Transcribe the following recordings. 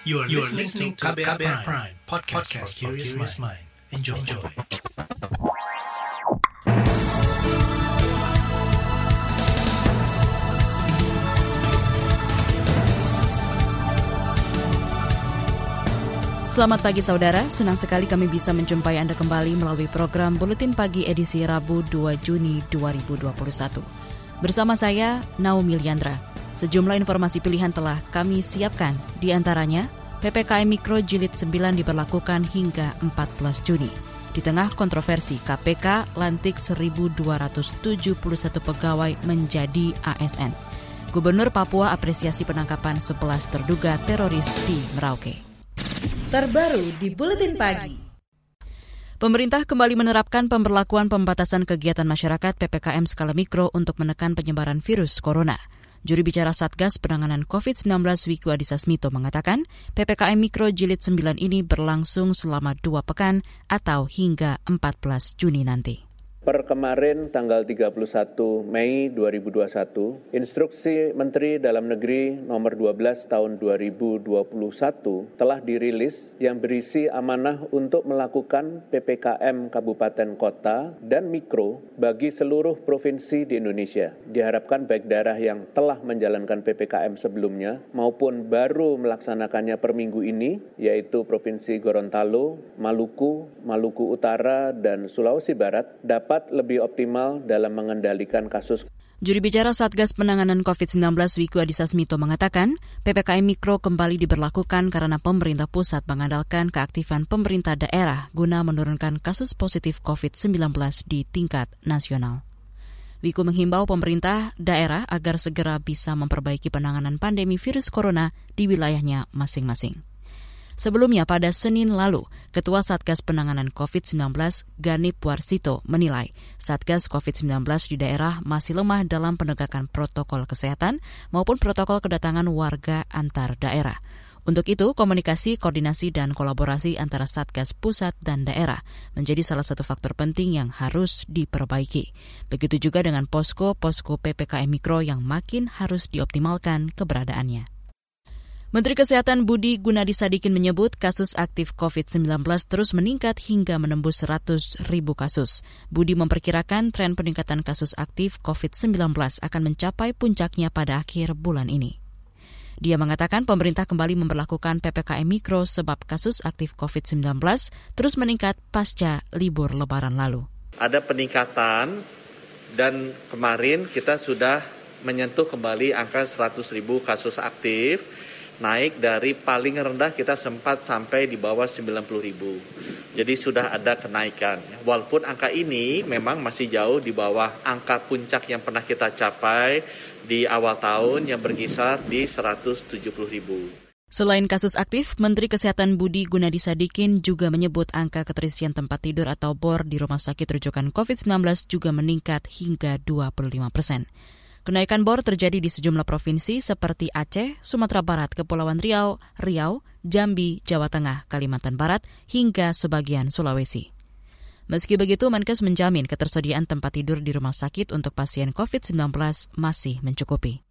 You are, you are listening to KBR, KBR Prime, Prime podcast, podcast for curious mind. Enjoy. Enjoy. Selamat pagi saudara, senang sekali kami bisa menjumpai Anda kembali melalui program Buletin Pagi edisi Rabu 2 Juni 2021. Bersama saya, Naomi Liandra. Sejumlah informasi pilihan telah kami siapkan, di antaranya PPKM Mikro Jilid 9 diberlakukan hingga 14 Juni. Di tengah kontroversi, KPK lantik 1.271 pegawai menjadi ASN. Gubernur Papua apresiasi penangkapan 11 terduga teroris di Merauke. Terbaru di Buletin Pagi. Pemerintah kembali menerapkan pemberlakuan pembatasan kegiatan masyarakat PPKM skala mikro untuk menekan penyebaran virus corona. Juri bicara Satgas Penanganan COVID-19 Wiku Adhisa Smito mengatakan PPKM Mikro Jilid 9 ini berlangsung selama dua pekan atau hingga 14 Juni nanti. Per kemarin tanggal 31 Mei 2021, Instruksi Menteri Dalam Negeri nomor 12 tahun 2021 telah dirilis yang berisi amanah untuk melakukan PPKM Kabupaten Kota dan Mikro bagi seluruh provinsi di Indonesia. Diharapkan baik daerah yang telah menjalankan PPKM sebelumnya maupun baru melaksanakannya per minggu ini, yaitu Provinsi Gorontalo, Maluku, Maluku Utara, dan Sulawesi Barat, dapat dapat lebih optimal dalam mengendalikan kasus. Juri bicara Satgas Penanganan COVID-19 Wiku Adhisa Smito mengatakan, PPKM Mikro kembali diberlakukan karena pemerintah pusat mengandalkan keaktifan pemerintah daerah guna menurunkan kasus positif COVID-19 di tingkat nasional. Wiku menghimbau pemerintah daerah agar segera bisa memperbaiki penanganan pandemi virus corona di wilayahnya masing-masing. Sebelumnya pada Senin lalu, Ketua Satgas Penanganan COVID-19 Ganip Warsito menilai Satgas COVID-19 di daerah masih lemah dalam penegakan protokol kesehatan maupun protokol kedatangan warga antar daerah. Untuk itu, komunikasi, koordinasi, dan kolaborasi antara Satgas pusat dan daerah menjadi salah satu faktor penting yang harus diperbaiki. Begitu juga dengan posko-posko PPKM Mikro yang makin harus dioptimalkan keberadaannya. Menteri Kesehatan Budi Gunadi Sadikin menyebut kasus aktif COVID-19 terus meningkat hingga menembus 100 ribu kasus. Budi memperkirakan tren peningkatan kasus aktif COVID-19 akan mencapai puncaknya pada akhir bulan ini. Dia mengatakan pemerintah kembali memperlakukan PPKM Mikro sebab kasus aktif COVID-19 terus meningkat pasca libur lebaran lalu. Ada peningkatan dan kemarin kita sudah menyentuh kembali angka 100 ribu kasus aktif naik dari paling rendah kita sempat sampai di bawah 90 ribu. Jadi sudah ada kenaikan. Walaupun angka ini memang masih jauh di bawah angka puncak yang pernah kita capai di awal tahun yang berkisar di 170 ribu. Selain kasus aktif, Menteri Kesehatan Budi Gunadi Sadikin juga menyebut angka keterisian tempat tidur atau BOR di rumah sakit rujukan COVID-19 juga meningkat hingga 25 persen. Kenaikan bor terjadi di sejumlah provinsi seperti Aceh, Sumatera Barat, Kepulauan Riau, Riau, Jambi, Jawa Tengah, Kalimantan Barat, hingga sebagian Sulawesi. Meski begitu, Menkes menjamin ketersediaan tempat tidur di rumah sakit untuk pasien COVID-19 masih mencukupi.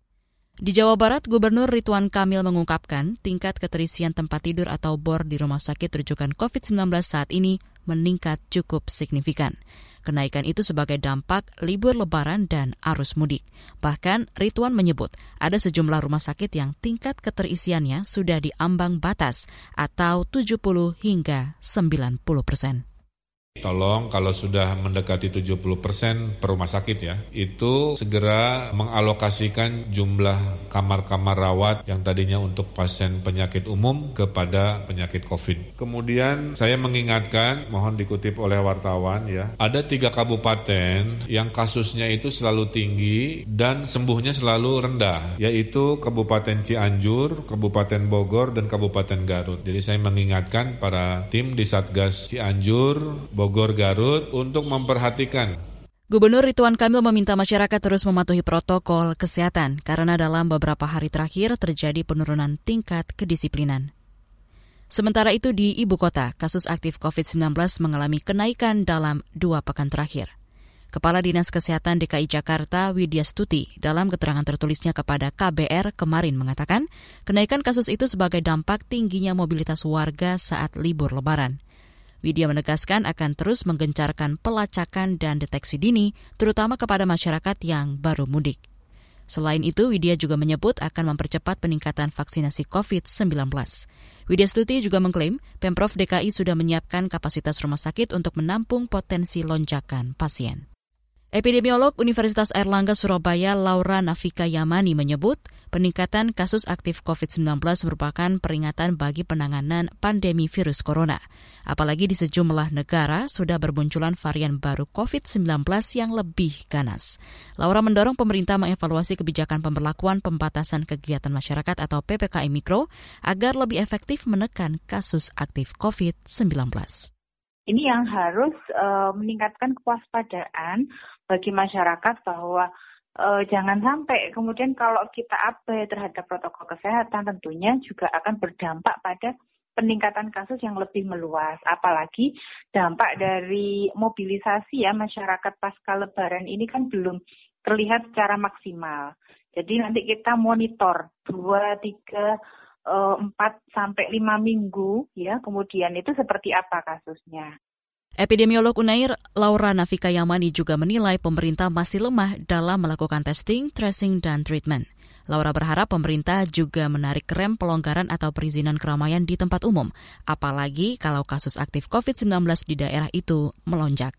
Di Jawa Barat, Gubernur Ridwan Kamil mengungkapkan tingkat keterisian tempat tidur atau BOR di rumah sakit rujukan COVID-19 saat ini meningkat cukup signifikan. Kenaikan itu sebagai dampak libur lebaran dan arus mudik. Bahkan Rituan menyebut ada sejumlah rumah sakit yang tingkat keterisiannya sudah diambang batas atau 70 hingga 90 persen. Tolong kalau sudah mendekati 70 persen per rumah sakit ya, itu segera mengalokasikan jumlah kamar-kamar rawat yang tadinya untuk pasien penyakit umum kepada penyakit COVID. Kemudian saya mengingatkan, mohon dikutip oleh wartawan ya, ada tiga kabupaten yang kasusnya itu selalu tinggi dan sembuhnya selalu rendah, yaitu Kabupaten Cianjur, Kabupaten Bogor, dan Kabupaten Garut. Jadi saya mengingatkan para tim di Satgas Cianjur, Bogor, Garut untuk memperhatikan Gubernur Ridwan Kamil meminta masyarakat terus mematuhi protokol kesehatan karena dalam beberapa hari terakhir terjadi penurunan tingkat kedisiplinan. Sementara itu di ibu kota, kasus aktif COVID-19 mengalami kenaikan dalam dua pekan terakhir. Kepala Dinas Kesehatan DKI Jakarta Widya Stuti dalam keterangan tertulisnya kepada KBR kemarin mengatakan kenaikan kasus itu sebagai dampak tingginya mobilitas warga saat libur lebaran. Widya menegaskan akan terus menggencarkan pelacakan dan deteksi dini, terutama kepada masyarakat yang baru mudik. Selain itu, Widya juga menyebut akan mempercepat peningkatan vaksinasi COVID-19. Widya Stuti juga mengklaim Pemprov DKI sudah menyiapkan kapasitas rumah sakit untuk menampung potensi lonjakan pasien. Epidemiolog Universitas Airlangga Surabaya Laura Nafika Yamani menyebut peningkatan kasus aktif COVID-19 merupakan peringatan bagi penanganan pandemi virus corona. Apalagi di sejumlah negara sudah bermunculan varian baru COVID-19 yang lebih ganas. Laura mendorong pemerintah mengevaluasi kebijakan pemberlakuan pembatasan kegiatan masyarakat atau PPKM Mikro agar lebih efektif menekan kasus aktif COVID-19 ini yang harus uh, meningkatkan kewaspadaan bagi masyarakat bahwa uh, jangan sampai kemudian kalau kita abai terhadap protokol kesehatan tentunya juga akan berdampak pada peningkatan kasus yang lebih meluas. Apalagi dampak dari mobilisasi ya masyarakat pasca lebaran ini kan belum terlihat secara maksimal. Jadi nanti kita monitor dua tiga eh, empat sampai lima minggu ya kemudian itu seperti apa kasusnya. Epidemiolog Unair Laura Nafika Yamani juga menilai pemerintah masih lemah dalam melakukan testing, tracing, dan treatment. Laura berharap pemerintah juga menarik rem pelonggaran atau perizinan keramaian di tempat umum, apalagi kalau kasus aktif COVID-19 di daerah itu melonjak.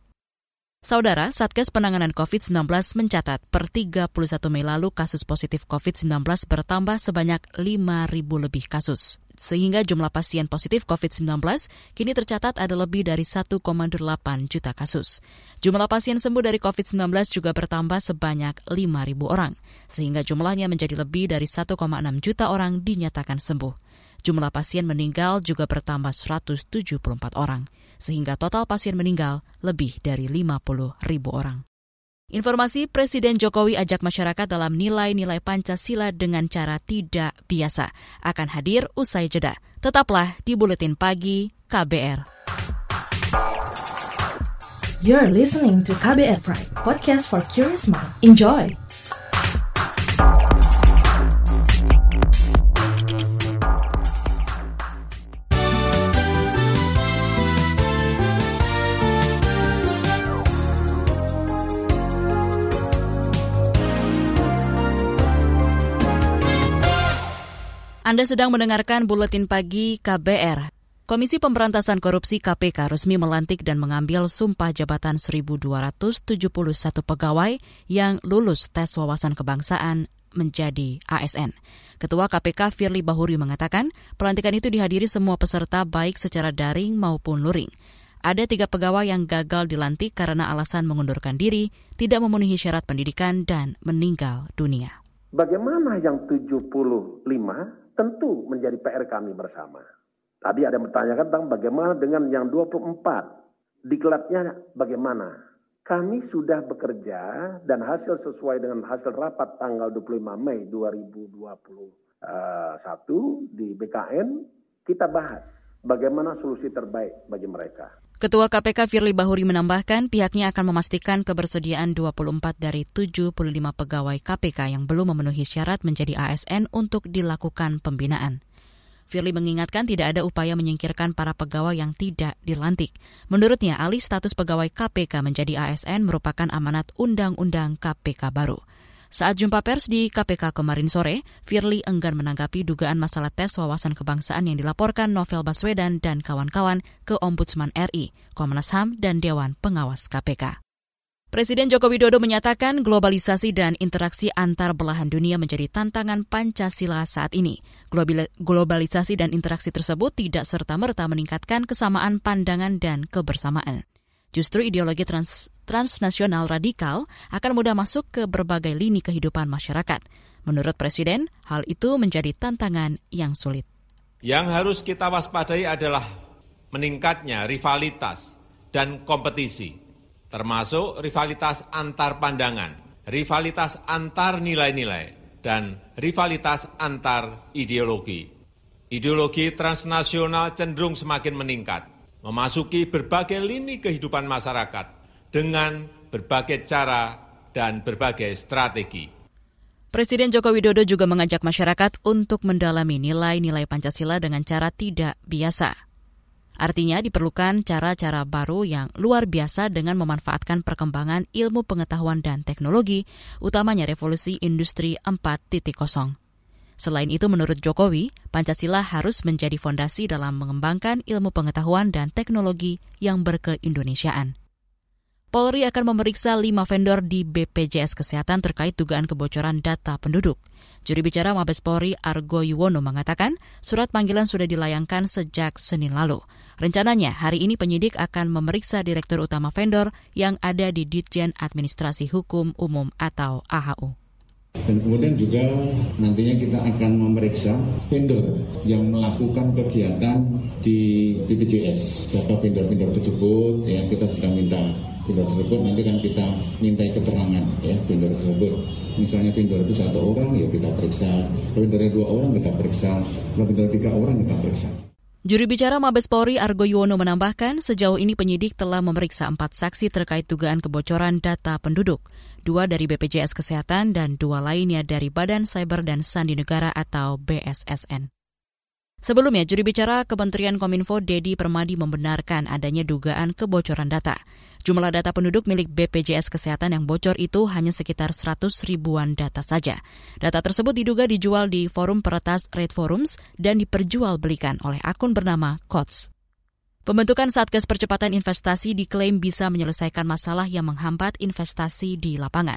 Saudara, Satgas Penanganan COVID-19 mencatat per 31 Mei lalu kasus positif COVID-19 bertambah sebanyak 5.000 lebih kasus. Sehingga jumlah pasien positif COVID-19 kini tercatat ada lebih dari 1,8 juta kasus. Jumlah pasien sembuh dari COVID-19 juga bertambah sebanyak 5.000 orang, sehingga jumlahnya menjadi lebih dari 1,6 juta orang dinyatakan sembuh. Jumlah pasien meninggal juga bertambah 174 orang sehingga total pasien meninggal lebih dari 50 ribu orang. Informasi Presiden Jokowi ajak masyarakat dalam nilai-nilai Pancasila dengan cara tidak biasa akan hadir usai jeda. Tetaplah di Buletin Pagi KBR. You're listening to KBR Pride, podcast for curious mind. Enjoy! Anda sedang mendengarkan buletin pagi KBR. Komisi Pemberantasan Korupsi KPK resmi melantik dan mengambil sumpah jabatan 1.271 pegawai yang lulus tes wawasan kebangsaan menjadi ASN. Ketua KPK Firly Bahuri mengatakan pelantikan itu dihadiri semua peserta baik secara daring maupun luring. Ada tiga pegawai yang gagal dilantik karena alasan mengundurkan diri, tidak memenuhi syarat pendidikan, dan meninggal dunia. Bagaimana yang 75 tentu menjadi PR kami bersama. Tadi ada yang bertanyakan tentang bagaimana dengan yang 24. Diklatnya bagaimana? Kami sudah bekerja dan hasil sesuai dengan hasil rapat tanggal 25 Mei 2021 di BKN, kita bahas bagaimana solusi terbaik bagi mereka. Ketua KPK Firly Bahuri menambahkan pihaknya akan memastikan kebersediaan 24 dari 75 pegawai KPK yang belum memenuhi syarat menjadi ASN untuk dilakukan pembinaan. Firly mengingatkan tidak ada upaya menyingkirkan para pegawai yang tidak dilantik. Menurutnya, alih status pegawai KPK menjadi ASN merupakan amanat Undang-Undang KPK baru. Saat jumpa pers di KPK kemarin sore, Firly enggan menanggapi dugaan masalah tes wawasan kebangsaan yang dilaporkan Novel Baswedan dan kawan-kawan ke Ombudsman RI, Komnas HAM, dan Dewan Pengawas KPK. Presiden Joko Widodo menyatakan globalisasi dan interaksi antar belahan dunia menjadi tantangan Pancasila saat ini. Globalisasi dan interaksi tersebut tidak serta-merta meningkatkan kesamaan pandangan dan kebersamaan. Justru ideologi trans, transnasional radikal akan mudah masuk ke berbagai lini kehidupan masyarakat. Menurut Presiden, hal itu menjadi tantangan yang sulit. Yang harus kita waspadai adalah meningkatnya rivalitas dan kompetisi, termasuk rivalitas antar pandangan, rivalitas antar nilai-nilai, dan rivalitas antar ideologi. Ideologi transnasional cenderung semakin meningkat memasuki berbagai lini kehidupan masyarakat dengan berbagai cara dan berbagai strategi. Presiden Joko Widodo juga mengajak masyarakat untuk mendalami nilai-nilai Pancasila dengan cara tidak biasa. Artinya diperlukan cara-cara baru yang luar biasa dengan memanfaatkan perkembangan ilmu pengetahuan dan teknologi, utamanya revolusi industri 4.0. Selain itu, menurut Jokowi, Pancasila harus menjadi fondasi dalam mengembangkan ilmu pengetahuan dan teknologi yang berkeindonesiaan. Polri akan memeriksa lima vendor di BPJS Kesehatan terkait dugaan kebocoran data penduduk. Juri bicara Mabes Polri Argo Yuwono mengatakan surat panggilan sudah dilayangkan sejak Senin lalu. Rencananya hari ini penyidik akan memeriksa Direktur Utama vendor yang ada di Ditjen Administrasi Hukum Umum atau AHU. Dan kemudian juga nantinya kita akan memeriksa vendor yang melakukan kegiatan di BPJS. Siapa vendor-vendor tersebut, ya kita sudah minta vendor tersebut. Nanti kan kita mintai keterangan ya vendor tersebut. Misalnya vendor itu satu orang ya kita periksa. Vendornya dua orang kita periksa. Vendor tiga orang kita periksa Juri bicara Mabes Polri Argo Yuwono menambahkan sejauh ini penyidik telah memeriksa empat saksi terkait dugaan kebocoran data penduduk, dua dari BPJS Kesehatan dan dua lainnya dari Badan Cyber dan Sandi Negara atau BSSN. Sebelumnya, juri bicara Kementerian Kominfo Dedi Permadi membenarkan adanya dugaan kebocoran data. Jumlah data penduduk milik BPJS Kesehatan yang bocor itu hanya sekitar 100 ribuan data saja. Data tersebut diduga dijual di forum peretas Red Forums dan diperjualbelikan oleh akun bernama COTS. Pembentukan Satgas Percepatan Investasi diklaim bisa menyelesaikan masalah yang menghambat investasi di lapangan.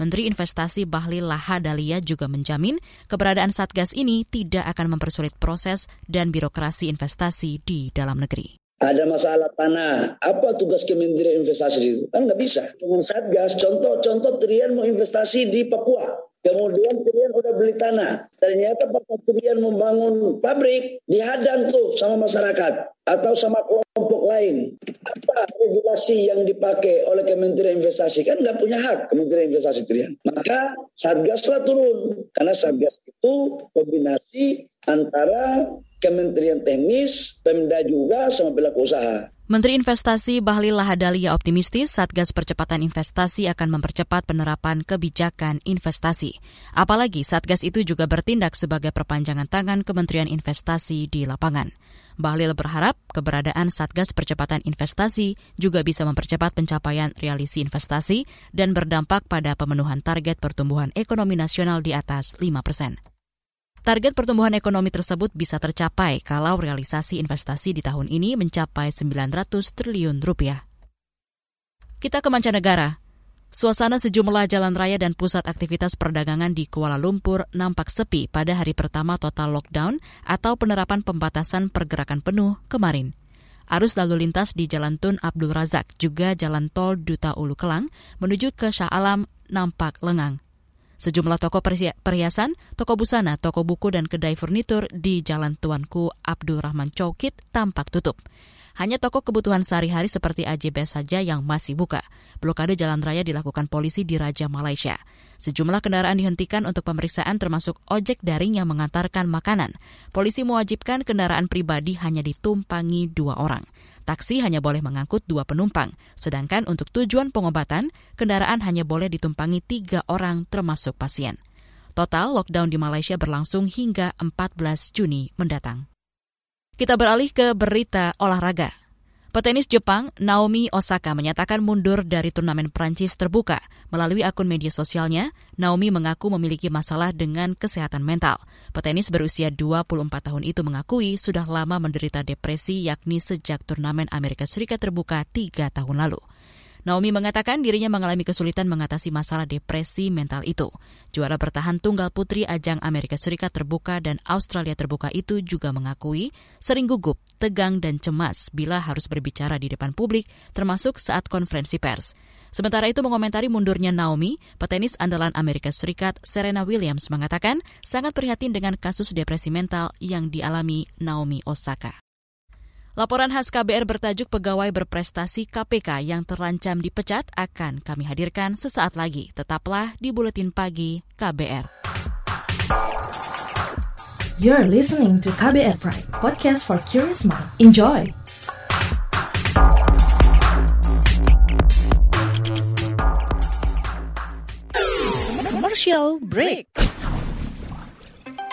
Menteri Investasi Bahlil Lahadalia juga menjamin keberadaan Satgas ini tidak akan mempersulit proses dan birokrasi investasi di dalam negeri. Ada masalah tanah, apa tugas Kementerian Investasi itu? Kan nggak bisa. Dengan Satgas, contoh-contoh Trian mau investasi di Papua. Kemudian Trian udah beli tanah. Ternyata Pak Trian membangun pabrik, dihadang tuh sama masyarakat atau sama kelompok lain. Apa regulasi yang dipakai oleh Kementerian Investasi? Kan nggak punya hak Kementerian Investasi Trian. Maka Satgaslah turun. Karena Satgas itu kombinasi antara Kementerian Teknis, Pemda juga sama pelaku usaha. Menteri Investasi Bahlil Lahadalia optimistis Satgas Percepatan Investasi akan mempercepat penerapan kebijakan investasi. Apalagi Satgas itu juga bertindak sebagai perpanjangan tangan Kementerian Investasi di lapangan. Bahlil berharap keberadaan Satgas Percepatan Investasi juga bisa mempercepat pencapaian realisi investasi dan berdampak pada pemenuhan target pertumbuhan ekonomi nasional di atas 5 persen. Target pertumbuhan ekonomi tersebut bisa tercapai kalau realisasi investasi di tahun ini mencapai 900 triliun rupiah. Kita ke mancanegara. Suasana sejumlah jalan raya dan pusat aktivitas perdagangan di Kuala Lumpur nampak sepi pada hari pertama total lockdown atau penerapan pembatasan pergerakan penuh kemarin. Arus lalu lintas di Jalan Tun Abdul Razak juga Jalan Tol Duta Ulu Kelang menuju ke Shah Alam nampak lengang. Sejumlah toko perhiasan, toko busana, toko buku, dan kedai furnitur di Jalan Tuanku Abdul Rahman Chowkit tampak tutup. Hanya toko kebutuhan sehari-hari seperti AJB saja yang masih buka. Blokade jalan raya dilakukan polisi di Raja Malaysia. Sejumlah kendaraan dihentikan untuk pemeriksaan termasuk ojek daring yang mengantarkan makanan. Polisi mewajibkan kendaraan pribadi hanya ditumpangi dua orang. Taksi hanya boleh mengangkut dua penumpang, sedangkan untuk tujuan pengobatan, kendaraan hanya boleh ditumpangi tiga orang termasuk pasien. Total lockdown di Malaysia berlangsung hingga 14 Juni mendatang. Kita beralih ke berita olahraga. Petenis Jepang Naomi Osaka menyatakan mundur dari turnamen Prancis terbuka. Melalui akun media sosialnya, Naomi mengaku memiliki masalah dengan kesehatan mental. Petenis berusia 24 tahun itu mengakui sudah lama menderita depresi yakni sejak turnamen Amerika Serikat terbuka tiga tahun lalu. Naomi mengatakan dirinya mengalami kesulitan mengatasi masalah depresi mental itu. Juara bertahan tunggal putri ajang Amerika Serikat terbuka dan Australia terbuka itu juga mengakui sering gugup, tegang, dan cemas bila harus berbicara di depan publik, termasuk saat konferensi pers. Sementara itu mengomentari mundurnya Naomi, petenis andalan Amerika Serikat Serena Williams mengatakan sangat prihatin dengan kasus depresi mental yang dialami Naomi Osaka. Laporan khas KBR bertajuk Pegawai Berprestasi KPK yang terancam dipecat akan kami hadirkan sesaat lagi. Tetaplah di Buletin Pagi KBR. You're listening to KBR Pride, podcast for curious mind. Enjoy! Commercial break.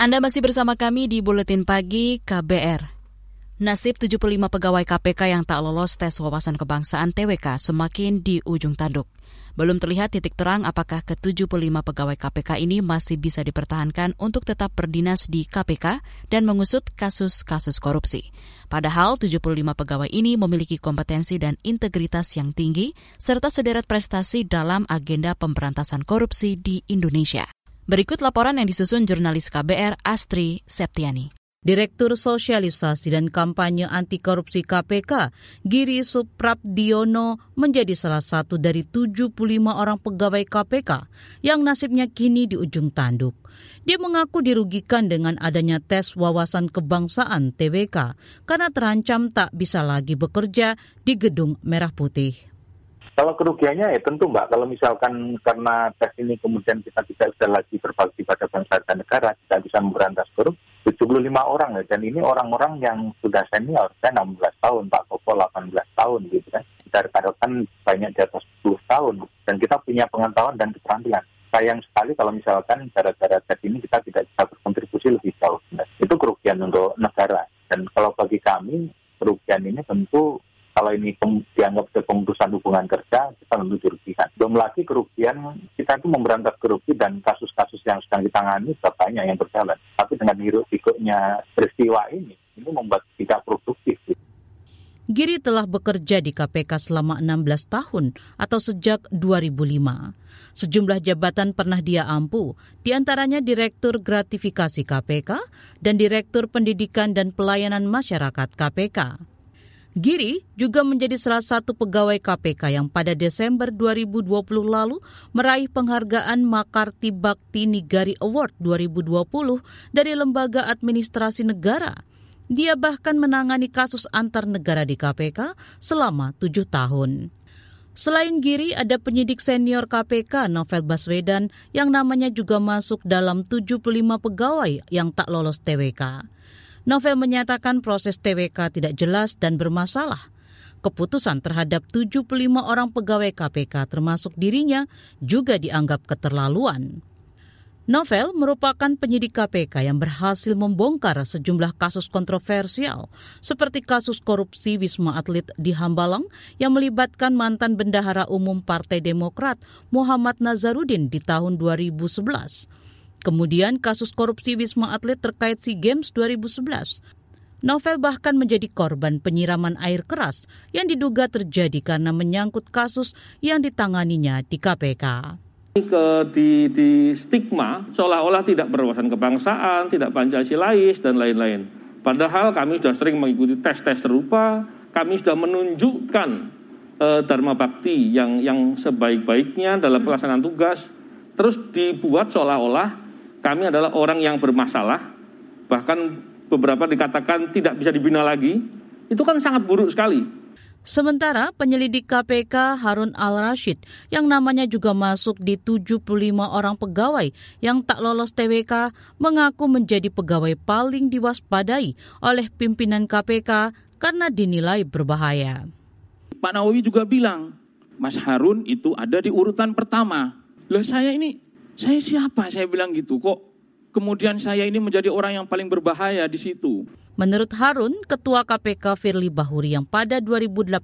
Anda masih bersama kami di Buletin Pagi KBR. Nasib 75 pegawai KPK yang tak lolos tes wawasan kebangsaan TWK semakin di ujung tanduk. Belum terlihat titik terang apakah ke-75 pegawai KPK ini masih bisa dipertahankan untuk tetap berdinas di KPK dan mengusut kasus-kasus korupsi. Padahal 75 pegawai ini memiliki kompetensi dan integritas yang tinggi serta sederet prestasi dalam agenda pemberantasan korupsi di Indonesia. Berikut laporan yang disusun jurnalis KBR Astri Septiani. Direktur Sosialisasi dan Kampanye Anti Korupsi KPK, Giri Suprabdiono, menjadi salah satu dari 75 orang pegawai KPK yang nasibnya kini di ujung tanduk. Dia mengaku dirugikan dengan adanya tes wawasan kebangsaan TWK karena terancam tak bisa lagi bekerja di Gedung Merah Putih. Kalau kerugiannya ya tentu Mbak, kalau misalkan karena tes ini kemudian kita tidak bisa lagi berbakti pada bangsa dan negara, tidak bisa memberantas korupsi, 75 orang ya, dan ini orang-orang yang sudah senior, saya 16 tahun, Pak Koko 18 tahun gitu kan. Kita rekan banyak di atas 10 tahun, dan kita punya pengetahuan dan keterampilan. Sayang sekali kalau misalkan gara-gara tes ini kita tidak bisa berkontribusi lebih jauh. Nah, itu kerugian untuk negara. Dan kalau bagi kami, kerugian ini tentu kalau ini dianggap sebagai pemutusan hubungan kerja, kita. Belum lagi kerugian, kita itu memberantas korupsi dan kasus-kasus yang sedang ditangani banyak yang berjalan. Tapi dengan hiruk pikuknya peristiwa ini, ini membuat tidak produktif. Giri telah bekerja di KPK selama 16 tahun atau sejak 2005. Sejumlah jabatan pernah dia ampu, di antaranya Direktur Gratifikasi KPK dan Direktur Pendidikan dan Pelayanan Masyarakat KPK. Giri juga menjadi salah satu pegawai KPK yang pada Desember 2020 lalu meraih penghargaan Makarti Bakti Nigari Award 2020 dari Lembaga Administrasi Negara. Dia bahkan menangani kasus antar negara di KPK selama tujuh tahun. Selain Giri, ada penyidik senior KPK Novel Baswedan yang namanya juga masuk dalam 75 pegawai yang tak lolos TWK. Novel menyatakan proses TWK tidak jelas dan bermasalah. Keputusan terhadap 75 orang pegawai KPK termasuk dirinya juga dianggap keterlaluan. Novel merupakan penyidik KPK yang berhasil membongkar sejumlah kasus kontroversial, seperti kasus korupsi Wisma Atlet di Hambalang yang melibatkan mantan bendahara umum Partai Demokrat Muhammad Nazarudin di tahun 2011 Kemudian kasus korupsi Wisma Atlet terkait SEA Games 2011. Novel bahkan menjadi korban penyiraman air keras yang diduga terjadi karena menyangkut kasus yang ditanganinya di KPK. Ke di, di stigma seolah-olah tidak berwawasan kebangsaan, tidak Pancasilais dan lain-lain. Padahal kami sudah sering mengikuti tes-tes serupa, kami sudah menunjukkan eh, Dharma Bakti yang yang sebaik-baiknya dalam pelaksanaan tugas, terus dibuat seolah-olah kami adalah orang yang bermasalah, bahkan beberapa dikatakan tidak bisa dibina lagi, itu kan sangat buruk sekali. Sementara penyelidik KPK Harun Al-Rashid yang namanya juga masuk di 75 orang pegawai yang tak lolos TWK mengaku menjadi pegawai paling diwaspadai oleh pimpinan KPK karena dinilai berbahaya. Pak Nawawi juga bilang, Mas Harun itu ada di urutan pertama. Lah saya ini, saya siapa? Saya bilang gitu kok. Kemudian saya ini menjadi orang yang paling berbahaya di situ. Menurut Harun, Ketua KPK Firly Bahuri yang pada 2018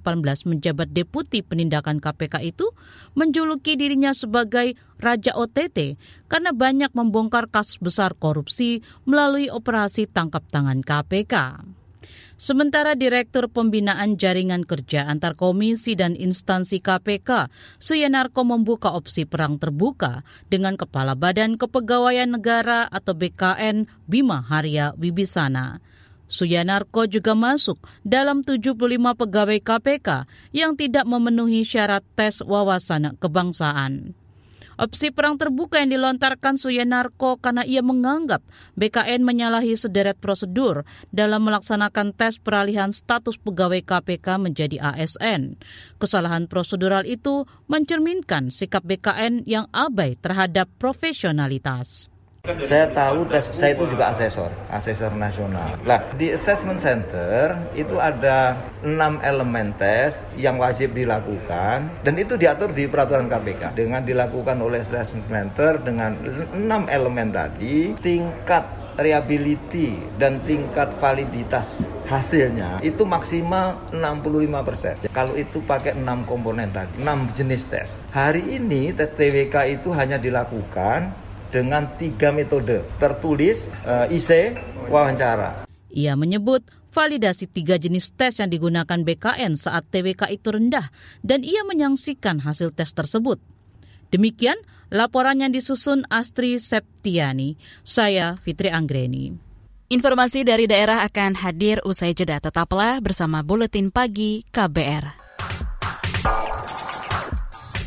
menjabat Deputi Penindakan KPK itu menjuluki dirinya sebagai Raja OTT karena banyak membongkar kasus besar korupsi melalui operasi tangkap tangan KPK. Sementara Direktur Pembinaan Jaringan Kerja antar komisi dan instansi KPK, Suyanarko membuka opsi perang terbuka dengan Kepala Badan Kepegawaian Negara atau BKN Bima Harya Wibisana. Suyanarko juga masuk dalam 75 pegawai KPK yang tidak memenuhi syarat tes wawasan kebangsaan. Opsi perang terbuka yang dilontarkan Suyanarko karena ia menganggap BKN menyalahi sederet prosedur dalam melaksanakan tes peralihan status pegawai KPK menjadi ASN. Kesalahan prosedural itu mencerminkan sikap BKN yang abai terhadap profesionalitas. Saya tahu tes saya itu juga asesor, asesor nasional. Lah di assessment center itu ada enam elemen tes yang wajib dilakukan dan itu diatur di peraturan KPK dengan dilakukan oleh assessment center dengan enam elemen tadi tingkat reliability dan tingkat validitas hasilnya itu maksimal 65%. Kalau itu pakai 6 komponen tadi, 6 jenis tes. Hari ini tes TWK itu hanya dilakukan dengan tiga metode tertulis, uh, eh, IC, wawancara. Ia menyebut validasi tiga jenis tes yang digunakan BKN saat TWK itu rendah dan ia menyangsikan hasil tes tersebut. Demikian laporan yang disusun Astri Septiani. Saya Fitri Anggreni. Informasi dari daerah akan hadir usai jeda. Tetaplah bersama Buletin Pagi KBR.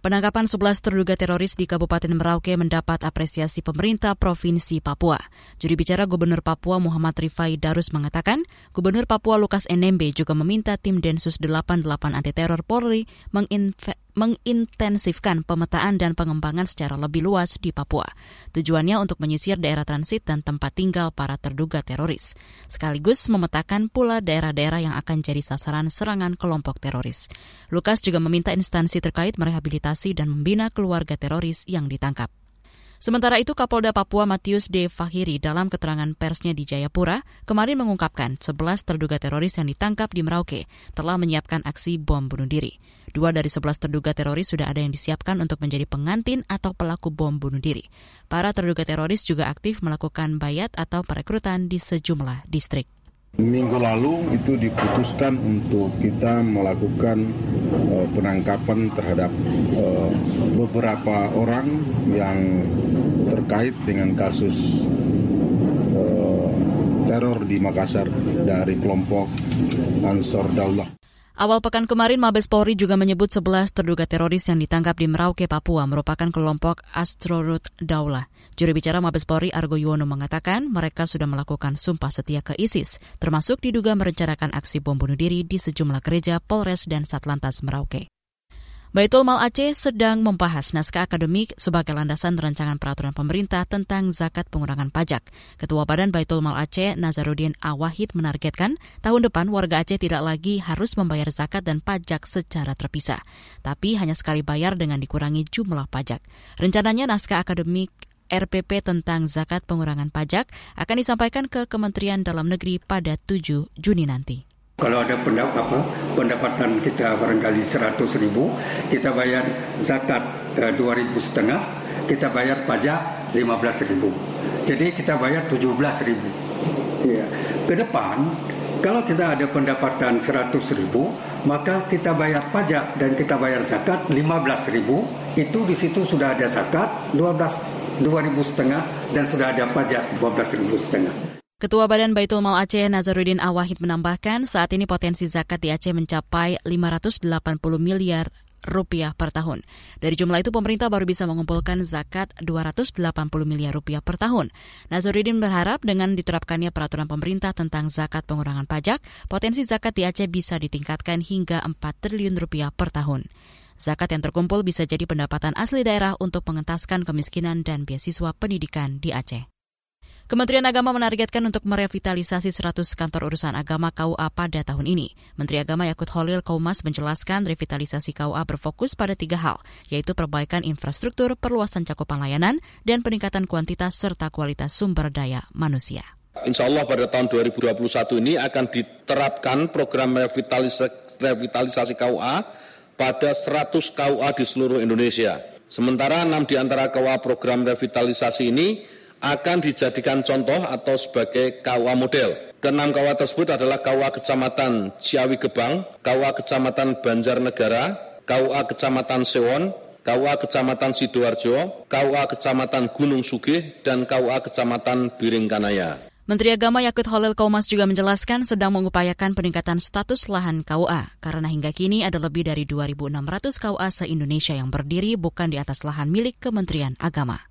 Penangkapan 11 terduga teroris di Kabupaten Merauke mendapat apresiasi pemerintah Provinsi Papua. Juri bicara Gubernur Papua Muhammad Rifai Darus mengatakan, Gubernur Papua Lukas NMB juga meminta tim Densus 88 anti teror Polri mengintensifkan pemetaan dan pengembangan secara lebih luas di Papua. Tujuannya untuk menyisir daerah transit dan tempat tinggal para terduga teroris, sekaligus memetakan pula daerah-daerah yang akan jadi sasaran serangan kelompok teroris. Lukas juga meminta instansi terkait merehabilitasi dan membina keluarga teroris yang ditangkap. Sementara itu Kapolda Papua Matius D. Fahiri dalam keterangan persnya di Jayapura kemarin mengungkapkan 11 terduga teroris yang ditangkap di Merauke telah menyiapkan aksi bom bunuh diri. Dua dari 11 terduga teroris sudah ada yang disiapkan untuk menjadi pengantin atau pelaku bom bunuh diri. Para terduga teroris juga aktif melakukan bayat atau perekrutan di sejumlah distrik. Minggu lalu itu diputuskan untuk kita melakukan uh, penangkapan terhadap uh, beberapa orang yang terkait dengan kasus uh, teror di Makassar dari kelompok Ansor Daulah. Awal pekan kemarin, Mabes Polri juga menyebut 11 terduga teroris yang ditangkap di Merauke, Papua merupakan kelompok Astrorut Daulah. Juru bicara Mabes Polri Argo Yuwono mengatakan mereka sudah melakukan sumpah setia ke ISIS, termasuk diduga merencanakan aksi bom bunuh diri di sejumlah gereja Polres dan Satlantas Merauke. Baitul Mal Aceh sedang membahas naskah akademik sebagai landasan rancangan peraturan pemerintah tentang zakat pengurangan pajak. Ketua Badan Baitul Mal Aceh, Nazarudin Awahid, menargetkan tahun depan warga Aceh tidak lagi harus membayar zakat dan pajak secara terpisah, tapi hanya sekali bayar dengan dikurangi jumlah pajak. Rencananya naskah akademik RPP tentang zakat pengurangan pajak akan disampaikan ke Kementerian Dalam Negeri pada 7 Juni nanti. Kalau ada pendapat, apa, pendapatan kita barangkali 100 ribu, kita bayar zakat eh, 2 ribu setengah, kita bayar pajak 15 ribu. Jadi kita bayar 17 ribu. Ya. Ke depan, kalau kita ada pendapatan 100 ribu, maka kita bayar pajak dan kita bayar zakat 15 ribu. Itu di situ sudah ada zakat 12 2 ribu setengah dan sudah ada pajak 12 ribu setengah. Ketua Badan Baitul Mal Aceh Nazarudin Awahid menambahkan saat ini potensi zakat di Aceh mencapai 580 miliar rupiah per tahun. Dari jumlah itu pemerintah baru bisa mengumpulkan zakat 280 miliar rupiah per tahun. Nazarudin berharap dengan diterapkannya peraturan pemerintah tentang zakat pengurangan pajak, potensi zakat di Aceh bisa ditingkatkan hingga 4 triliun rupiah per tahun. Zakat yang terkumpul bisa jadi pendapatan asli daerah untuk mengentaskan kemiskinan dan beasiswa pendidikan di Aceh. Kementerian Agama menargetkan untuk merevitalisasi 100 kantor urusan agama KUA pada tahun ini. Menteri Agama Yakut Holil Kaumas menjelaskan revitalisasi KUA berfokus pada tiga hal, yaitu perbaikan infrastruktur, perluasan cakupan layanan, dan peningkatan kuantitas serta kualitas sumber daya manusia. Insya Allah pada tahun 2021 ini akan diterapkan program revitalisasi, revitalisasi KUA pada 100 KUA di seluruh Indonesia. Sementara enam di antara KUA program revitalisasi ini akan dijadikan contoh atau sebagai KUA model. Keenam KUA tersebut adalah KUA Kecamatan Ciawi Gebang, KUA Kecamatan Banjarnegara, KUA Kecamatan Sewon, KUA Kecamatan Sidoarjo, KUA Kecamatan Gunung Sugih, dan KUA Kecamatan Biringkanaya. Menteri Agama Yakut Holil Kaumas juga menjelaskan sedang mengupayakan peningkatan status lahan KUA karena hingga kini ada lebih dari 2.600 KUA se-Indonesia yang berdiri bukan di atas lahan milik Kementerian Agama.